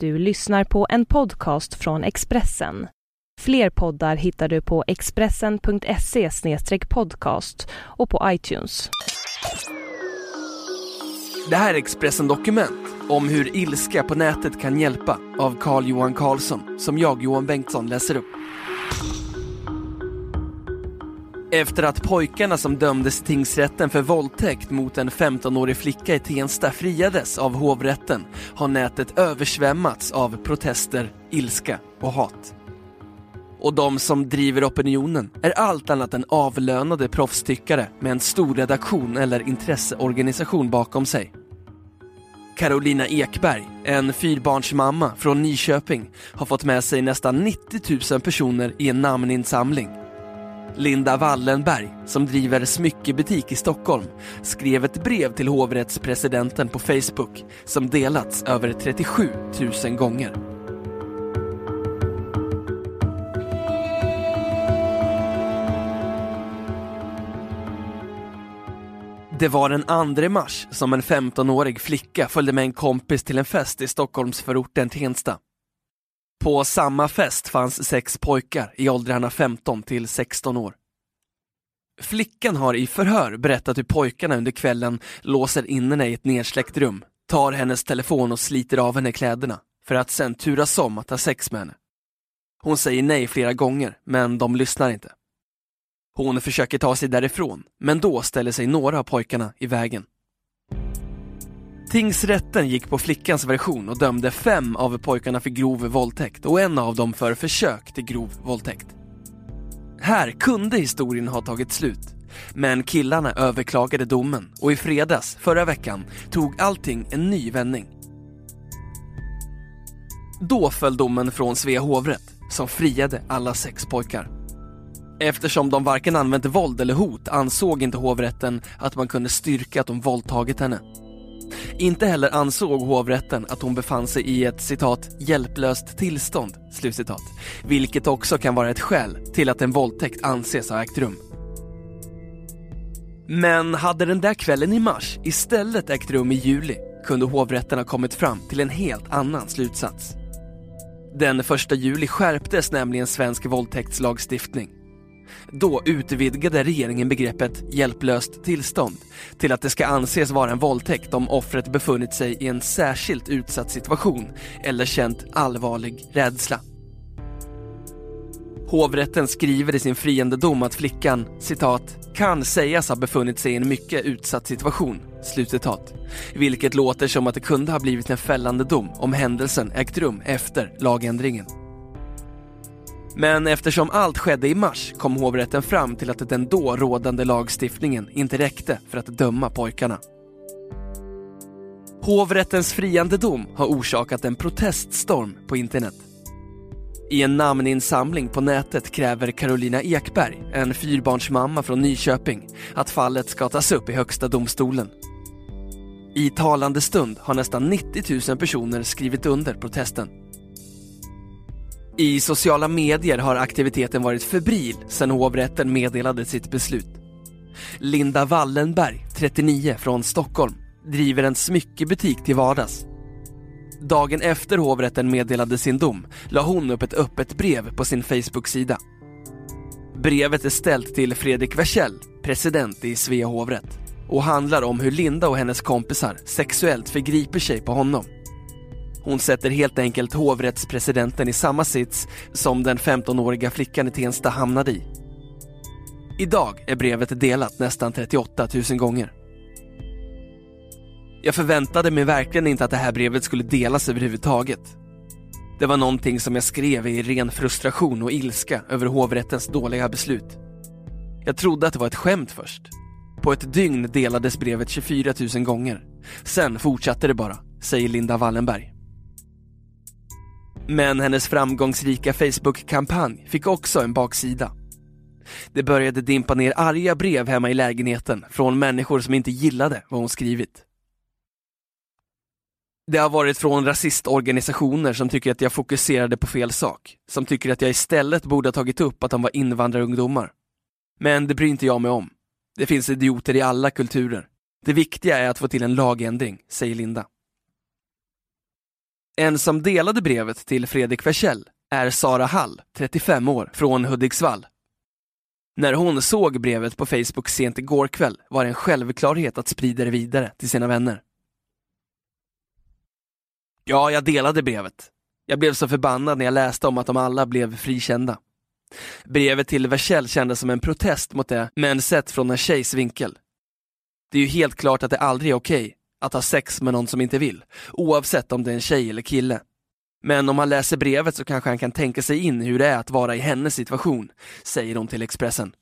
Du lyssnar på en podcast från Expressen. Fler poddar hittar du på expressen.se podcast och på iTunes. Det här är Expressen Dokument om hur ilska på nätet kan hjälpa av Carl Johan Carlsson som jag, Johan Bengtsson, läser upp. Efter att pojkarna som dömdes i tingsrätten för våldtäkt mot en 15-årig flicka i Tensta friades av hovrätten har nätet översvämmats av protester, ilska och hat. Och de som driver opinionen är allt annat än avlönade proffstyckare med en stor redaktion eller intresseorganisation bakom sig. Carolina Ekberg, en fyrbarnsmamma från Nyköping, har fått med sig nästan 90 000 personer i en namninsamling Linda Wallenberg, som driver smyckebutik i Stockholm, skrev ett brev till hovrättspresidenten på Facebook som delats över 37 000 gånger. Det var den 2 mars som en 15-årig flicka följde med en kompis till en fest i Stockholmsförorten Tensta. På samma fest fanns sex pojkar i åldrarna 15 till 16 år. Flickan har i förhör berättat hur pojkarna under kvällen låser in henne i ett nedsläckt rum, tar hennes telefon och sliter av henne kläderna för att sen turas om att ha sex med henne. Hon säger nej flera gånger, men de lyssnar inte. Hon försöker ta sig därifrån, men då ställer sig några av pojkarna i vägen. Tingsrätten gick på flickans version och dömde fem av pojkarna för grov våldtäkt och en av dem för försök till grov våldtäkt. Här kunde historien ha tagit slut. Men killarna överklagade domen och i fredags, förra veckan, tog allting en ny vändning. Då föll domen från Svea hovrätt, som friade alla sex pojkar. Eftersom de varken använt våld eller hot ansåg inte hovrätten att man kunde styrka att de våldtagit henne. Inte heller ansåg hovrätten att hon befann sig i ett citat hjälplöst tillstånd, slutcitat, vilket också kan vara ett skäl till att en våldtäkt anses ha ägt rum. Men hade den där kvällen i mars istället ägt rum i juli kunde hovrätten ha kommit fram till en helt annan slutsats. Den 1 juli skärptes nämligen svensk våldtäktslagstiftning då utvidgade regeringen begreppet hjälplöst tillstånd till att det ska anses vara en våldtäkt om offret befunnit sig i en särskilt utsatt situation eller känt allvarlig rädsla. Hovrätten skriver i sin friande dom att flickan, citat, kan sägas ha befunnit sig i en mycket utsatt situation, slutcitat. Vilket låter som att det kunde ha blivit en fällande dom om händelsen ägt rum efter lagändringen. Men eftersom allt skedde i mars kom hovrätten fram till att den då rådande lagstiftningen inte räckte för att döma pojkarna. Hovrättens friande dom har orsakat en proteststorm på internet. I en namninsamling på nätet kräver Carolina Ekberg, en fyrbarnsmamma från Nyköping, att fallet ska tas upp i Högsta domstolen. I talande stund har nästan 90 000 personer skrivit under protesten. I sociala medier har aktiviteten varit febril sedan hovrätten meddelade sitt beslut. Linda Wallenberg, 39, från Stockholm, driver en smyckebutik till vardags. Dagen efter hovrätten meddelade sin dom la hon upp ett öppet brev på sin Facebook-sida. Brevet är ställt till Fredrik Wersäll, president i Svea hovrätt och handlar om hur Linda och hennes kompisar sexuellt förgriper sig på honom. Hon sätter helt enkelt hovrättspresidenten i samma sits som den 15-åriga flickan i Tensta hamnade i. Idag är brevet delat nästan 38 000 gånger. Jag förväntade mig verkligen inte att det här brevet skulle delas överhuvudtaget. Det var någonting som jag skrev i ren frustration och ilska över hovrättens dåliga beslut. Jag trodde att det var ett skämt först. På ett dygn delades brevet 24 000 gånger. Sen fortsatte det bara, säger Linda Wallenberg. Men hennes framgångsrika Facebook-kampanj fick också en baksida. Det började dimpa ner arga brev hemma i lägenheten från människor som inte gillade vad hon skrivit. Det har varit från rasistorganisationer som tycker att jag fokuserade på fel sak, som tycker att jag istället borde ha tagit upp att de var invandrarungdomar. Men det bryr inte jag mig om. Det finns idioter i alla kulturer. Det viktiga är att få till en lagändring, säger Linda. En som delade brevet till Fredrik Wersäll är Sara Hall, 35 år, från Hudiksvall. När hon såg brevet på Facebook sent igår kväll var det en självklarhet att sprida det vidare till sina vänner. Ja, jag delade brevet. Jag blev så förbannad när jag läste om att de alla blev frikända. Brevet till Wersäll kändes som en protest mot det, men sett från en tjejs vinkel. Det är ju helt klart att det aldrig är okej okay att ha sex med någon som inte vill, oavsett om det är en tjej eller kille. Men om han läser brevet så kanske han kan tänka sig in hur det är att vara i hennes situation, säger hon till Expressen.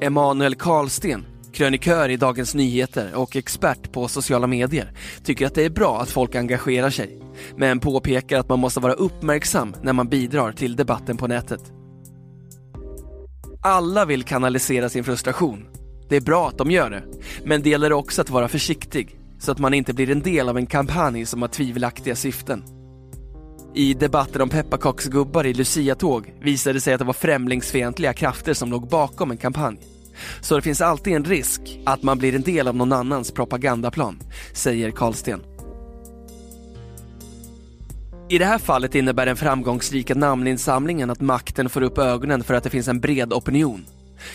Emanuel Karlsten, krönikör i Dagens Nyheter och expert på sociala medier, tycker att det är bra att folk engagerar sig, men påpekar att man måste vara uppmärksam när man bidrar till debatten på nätet. Alla vill kanalisera sin frustration. Det är bra att de gör det, men det gäller också att vara försiktig så att man inte blir en del av en kampanj som har tvivelaktiga syften. I debatten om pepparkaksgubbar i Lucia-tåg visade det sig att det var främlingsfientliga krafter som låg bakom en kampanj. Så det finns alltid en risk att man blir en del av någon annans propagandaplan, säger Karlsten. I det här fallet innebär den framgångsrika namninsamlingen att makten får upp ögonen för att det finns en bred opinion.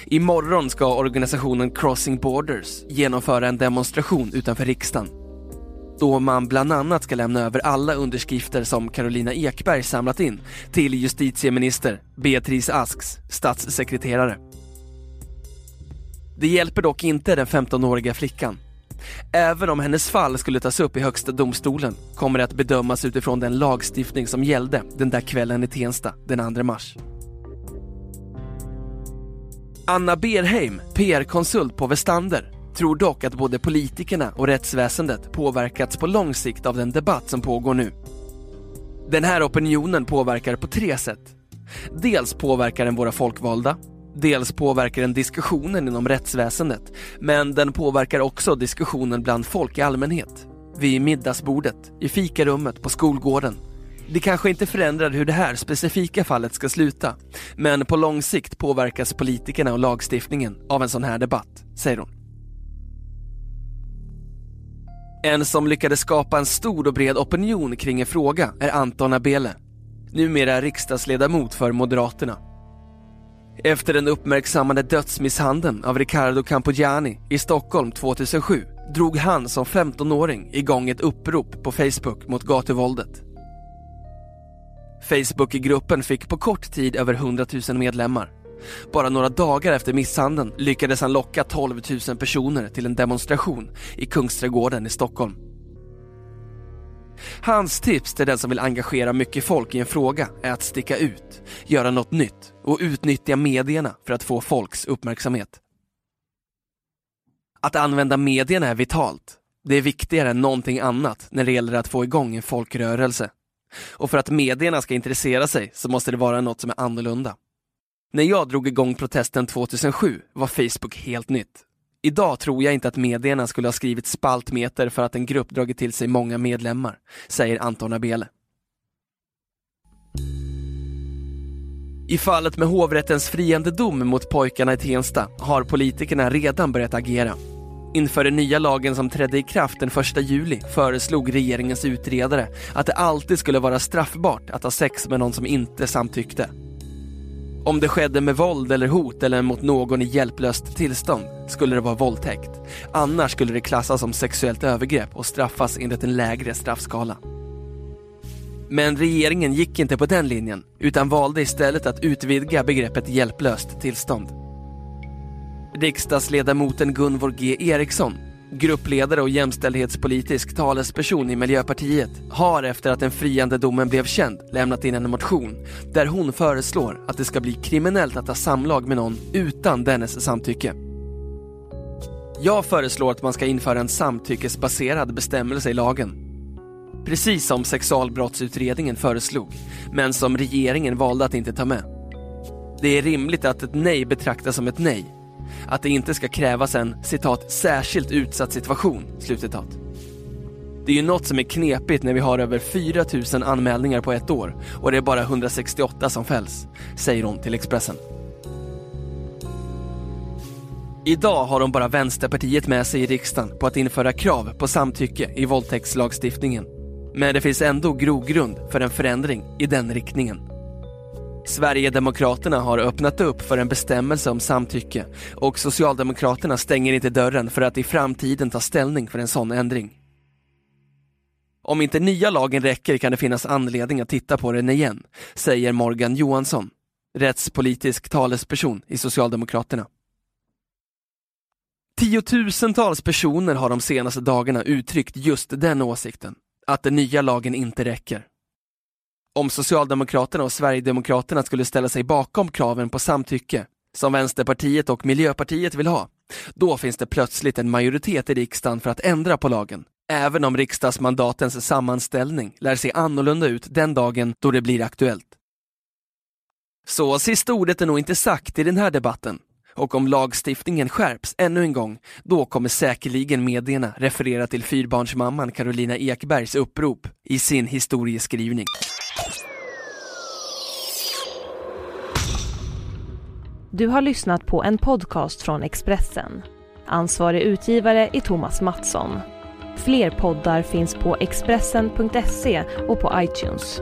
Imorgon ska organisationen Crossing Borders genomföra en demonstration utanför riksdagen. Då man bland annat ska lämna över alla underskrifter som Carolina Ekberg samlat in till justitieminister Beatrice Asks statssekreterare. Det hjälper dock inte den 15-åriga flickan. Även om hennes fall skulle tas upp i Högsta domstolen kommer det att bedömas utifrån den lagstiftning som gällde den där kvällen i Tensta den 2 mars. Anna Berheim, PR-konsult på Vestander, tror dock att både politikerna och rättsväsendet påverkats på lång sikt av den debatt som pågår nu. Den här opinionen påverkar på tre sätt. Dels påverkar den våra folkvalda, dels påverkar den diskussionen inom rättsväsendet, men den påverkar också diskussionen bland folk i allmänhet. Vid middagsbordet, i fikarummet, på skolgården det kanske inte förändrar hur det här specifika fallet ska sluta, men på lång sikt påverkas politikerna och lagstiftningen av en sån här debatt, säger hon. En som lyckades skapa en stor och bred opinion kring en fråga är Anton Abele, numera riksdagsledamot för Moderaterna. Efter den uppmärksammade dödsmisshandeln av Riccardo Campogiani i Stockholm 2007 drog han som 15-åring igång ett upprop på Facebook mot gatuvåldet. Facebookgruppen fick på kort tid över 100 000 medlemmar. Bara några dagar efter misshandeln lyckades han locka 12 000 personer till en demonstration i Kungsträdgården i Stockholm. Hans tips till den som vill engagera mycket folk i en fråga är att sticka ut, göra något nytt och utnyttja medierna för att få folks uppmärksamhet. Att använda medierna är vitalt. Det är viktigare än någonting annat när det gäller att få igång en folkrörelse. Och för att medierna ska intressera sig så måste det vara något som är annorlunda. När jag drog igång protesten 2007 var Facebook helt nytt. Idag tror jag inte att medierna skulle ha skrivit spaltmeter för att en grupp dragit till sig många medlemmar, säger Anton Abele. I fallet med hovrättens friande dom mot pojkarna i Tensta har politikerna redan börjat agera. Inför den nya lagen som trädde i kraft den 1 juli föreslog regeringens utredare att det alltid skulle vara straffbart att ha sex med någon som inte samtyckte. Om det skedde med våld eller hot eller mot någon i hjälplöst tillstånd skulle det vara våldtäkt. Annars skulle det klassas som sexuellt övergrepp och straffas enligt en lägre straffskala. Men regeringen gick inte på den linjen utan valde istället att utvidga begreppet hjälplöst tillstånd. Riksdagsledamoten Gunvor G Eriksson, gruppledare och jämställdhetspolitisk talesperson i Miljöpartiet, har efter att den friande domen blev känd lämnat in en motion där hon föreslår att det ska bli kriminellt att ha samlag med någon utan dennes samtycke. Jag föreslår att man ska införa en samtyckesbaserad bestämmelse i lagen. Precis som sexualbrottsutredningen föreslog, men som regeringen valde att inte ta med. Det är rimligt att ett nej betraktas som ett nej att det inte ska krävas en citat särskilt utsatt situation. Slutcitat. Det är ju något som är knepigt när vi har över 4000 anmälningar på ett år och det är bara 168 som fälls, säger hon till Expressen. Idag har de bara Vänsterpartiet med sig i riksdagen på att införa krav på samtycke i våldtäktslagstiftningen. Men det finns ändå grogrund för en förändring i den riktningen. Sverigedemokraterna har öppnat upp för en bestämmelse om samtycke och Socialdemokraterna stänger inte dörren för att i framtiden ta ställning för en sån ändring. Om inte nya lagen räcker kan det finnas anledning att titta på den igen, säger Morgan Johansson, rättspolitisk talesperson i Socialdemokraterna. Tiotusentals personer har de senaste dagarna uttryckt just den åsikten, att den nya lagen inte räcker. Om Socialdemokraterna och Sverigedemokraterna skulle ställa sig bakom kraven på samtycke, som Vänsterpartiet och Miljöpartiet vill ha, då finns det plötsligt en majoritet i riksdagen för att ändra på lagen, även om riksdagsmandatens sammanställning lär se annorlunda ut den dagen då det blir aktuellt. Så sista ordet är nog inte sagt i den här debatten. Och om lagstiftningen skärps ännu en gång, då kommer säkerligen medierna referera till fyrbarnsmamman Carolina Ekbergs upprop i sin historieskrivning. Du har lyssnat på en podcast från Expressen. Ansvarig utgivare är Thomas Mattsson. Fler poddar finns på Expressen.se och på iTunes.